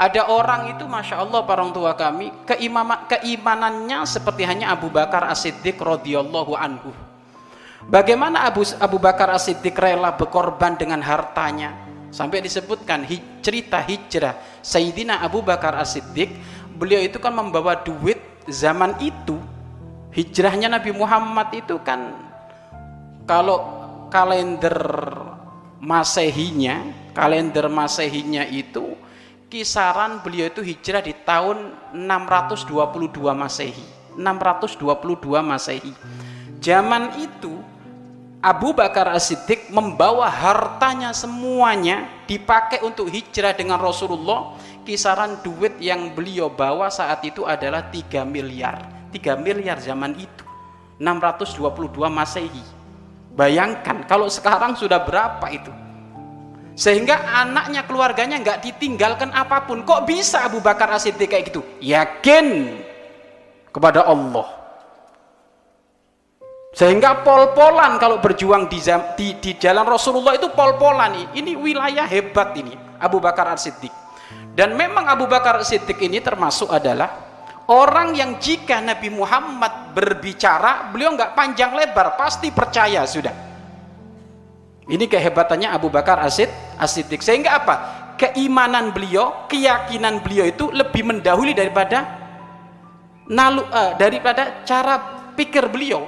Ada orang itu Masya Allah para orang tua kami keimama, Keimanannya seperti hanya Abu Bakar As-Siddiq radhiyallahu anhu. Bagaimana Abu, Abu Bakar As-Siddiq rela berkorban dengan hartanya? Sampai disebutkan hij, cerita hijrah Sayyidina Abu Bakar As-Siddiq Beliau itu kan membawa duit zaman itu. Hijrahnya Nabi Muhammad itu kan Kalau kalender masehinya Kalender masehinya itu kisaran beliau itu hijrah di tahun 622 Masehi. 622 Masehi. Zaman itu Abu Bakar As-Siddiq membawa hartanya semuanya dipakai untuk hijrah dengan Rasulullah. Kisaran duit yang beliau bawa saat itu adalah 3 miliar. 3 miliar zaman itu. 622 Masehi. Bayangkan kalau sekarang sudah berapa itu? Sehingga anaknya keluarganya nggak ditinggalkan apa pun. Kok bisa Abu Bakar As-Siddiq kayak gitu? Yakin kepada Allah. Sehingga pol-polan kalau berjuang di, di, di jalan Rasulullah itu pol-polan. Ini wilayah hebat ini Abu Bakar As-Siddiq. Dan memang Abu Bakar As-Siddiq ini termasuk adalah orang yang jika Nabi Muhammad berbicara beliau nggak panjang lebar pasti percaya sudah ini kehebatannya Abu Bakar Asid As-Siddiq. Sehingga apa? Keimanan beliau, keyakinan beliau itu lebih mendahului daripada nalu, uh, daripada cara pikir beliau.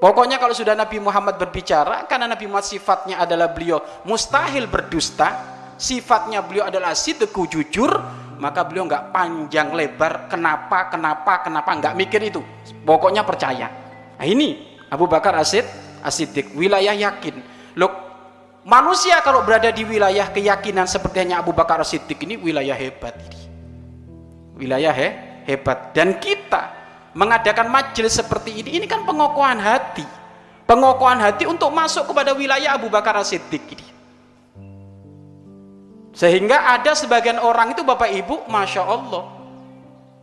Pokoknya kalau sudah Nabi Muhammad berbicara, karena Nabi Muhammad sifatnya adalah beliau mustahil berdusta, sifatnya beliau adalah sidku jujur, maka beliau nggak panjang lebar, kenapa, kenapa, kenapa, nggak mikir itu. Pokoknya percaya. Nah ini Abu Bakar Asid As-Siddiq, wilayah yakin Loh, manusia kalau berada di wilayah keyakinan seperti hanya Abu Bakar Siddiq ini wilayah hebat ini. Wilayah he, hebat. Dan kita mengadakan majelis seperti ini, ini kan pengokohan hati. Pengokohan hati untuk masuk kepada wilayah Abu Bakar Siddiq ini. Sehingga ada sebagian orang itu Bapak Ibu, Masya Allah.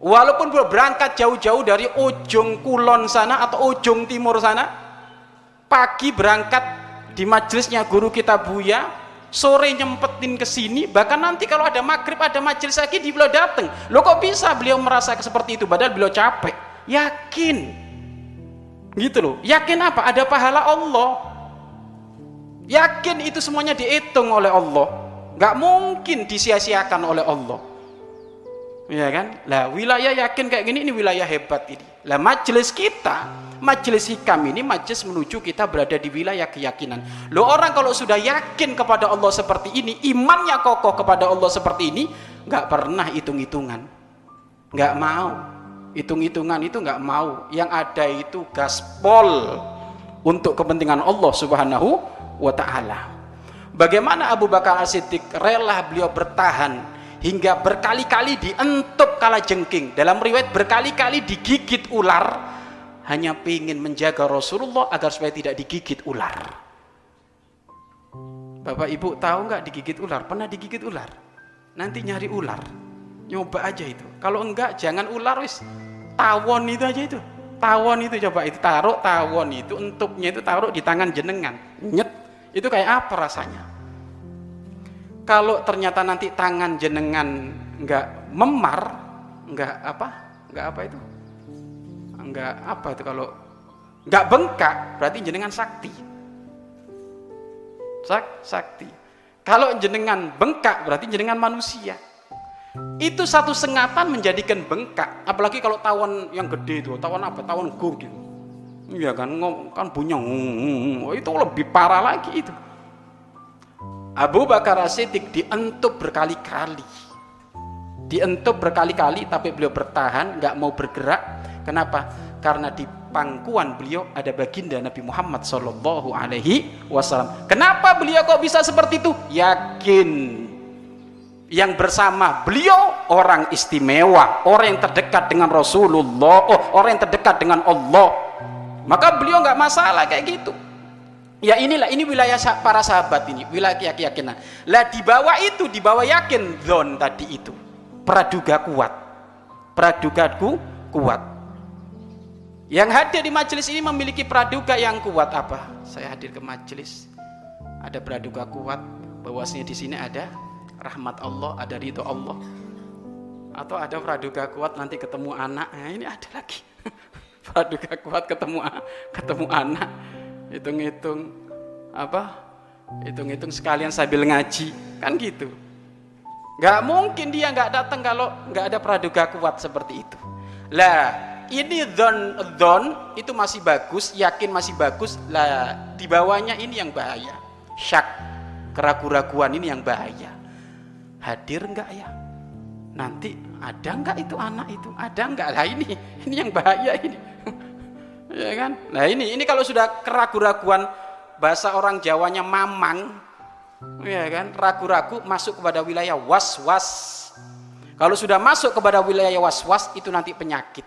Walaupun berangkat jauh-jauh dari ujung kulon sana atau ujung timur sana, pagi berangkat di majelisnya guru kita Buya sore nyempetin ke sini bahkan nanti kalau ada maghrib ada majelis lagi di beliau datang lo kok bisa beliau merasa seperti itu? Padahal beliau capek. Yakin? Gitu loh. Yakin apa? Ada pahala Allah. Yakin itu semuanya dihitung oleh Allah. Nggak mungkin disia-siakan oleh Allah. Ya kan? Lah wilayah yakin kayak gini ini wilayah hebat ini. Lah majelis kita majelis hikam ini majelis menuju kita berada di wilayah keyakinan. Lo orang kalau sudah yakin kepada Allah seperti ini imannya kokoh kepada Allah seperti ini nggak pernah hitung-hitungan. Nggak mau. Hitung-hitungan itu nggak mau. Yang ada itu gaspol untuk kepentingan Allah subhanahu wa ta'ala. Bagaimana Abu Bakar As-Siddiq rela beliau bertahan hingga berkali-kali dientup kala jengking? Dalam riwayat berkali-kali digigit ular hanya ingin menjaga Rasulullah agar supaya tidak digigit ular. Bapak Ibu tahu nggak digigit ular? Pernah digigit ular? Nanti nyari ular, nyoba aja itu. Kalau enggak jangan ular wis tawon itu aja itu. Tawon itu coba itu taruh tawon itu untuknya itu taruh di tangan jenengan. Nyet itu kayak apa rasanya? Kalau ternyata nanti tangan jenengan enggak memar, enggak apa? Enggak apa itu? Enggak apa itu kalau enggak bengkak berarti jenengan sakti. Sak, sakti. Kalau jenengan bengkak berarti jenengan manusia. Itu satu sengatan menjadikan bengkak apalagi kalau tawon yang gede itu tawon apa? Tawon go gitu. Iya kan kan punya oh, itu lebih parah lagi itu. Abu Bakar Siddiq dientup berkali-kali. Dientup berkali-kali tapi beliau bertahan nggak mau bergerak Kenapa? Karena di pangkuan beliau ada baginda Nabi Muhammad Shallallahu Alaihi Wasallam. Kenapa beliau kok bisa seperti itu? Yakin yang bersama beliau orang istimewa, orang yang terdekat dengan Rasulullah, oh orang yang terdekat dengan Allah. Maka beliau nggak masalah kayak gitu. Ya inilah ini wilayah para sahabat ini, wilayah keyakinan. Lah di bawah itu, di bawah yakin zon tadi itu. Praduga kuat. Pradugaku kuat. Yang hadir di majelis ini memiliki praduga yang kuat. Apa? Saya hadir ke majelis. Ada praduga kuat. Bahwasanya di sini ada rahmat Allah ada ridho Allah. Atau ada praduga kuat nanti ketemu anak. Nah, ini ada lagi. Praduga kuat ketemu ketemu anak. Hitung-hitung apa? Hitung-hitung sekalian sambil ngaji. Kan gitu. Nggak mungkin dia nggak datang kalau nggak ada praduga kuat seperti itu. Lah ini don don itu masih bagus yakin masih bagus. Lah di bawahnya ini yang bahaya. Syak keraguan-raguan ini yang bahaya. Hadir enggak ya? Nanti ada enggak itu anak itu? Ada enggak lah ini ini yang bahaya ini. Ya kan? Nah ini ini kalau sudah keraguan-raguan bahasa orang Jawanya mamang. Ya kan? Ragu-ragu masuk kepada wilayah was-was. Kalau sudah masuk kepada wilayah was-was itu nanti penyakit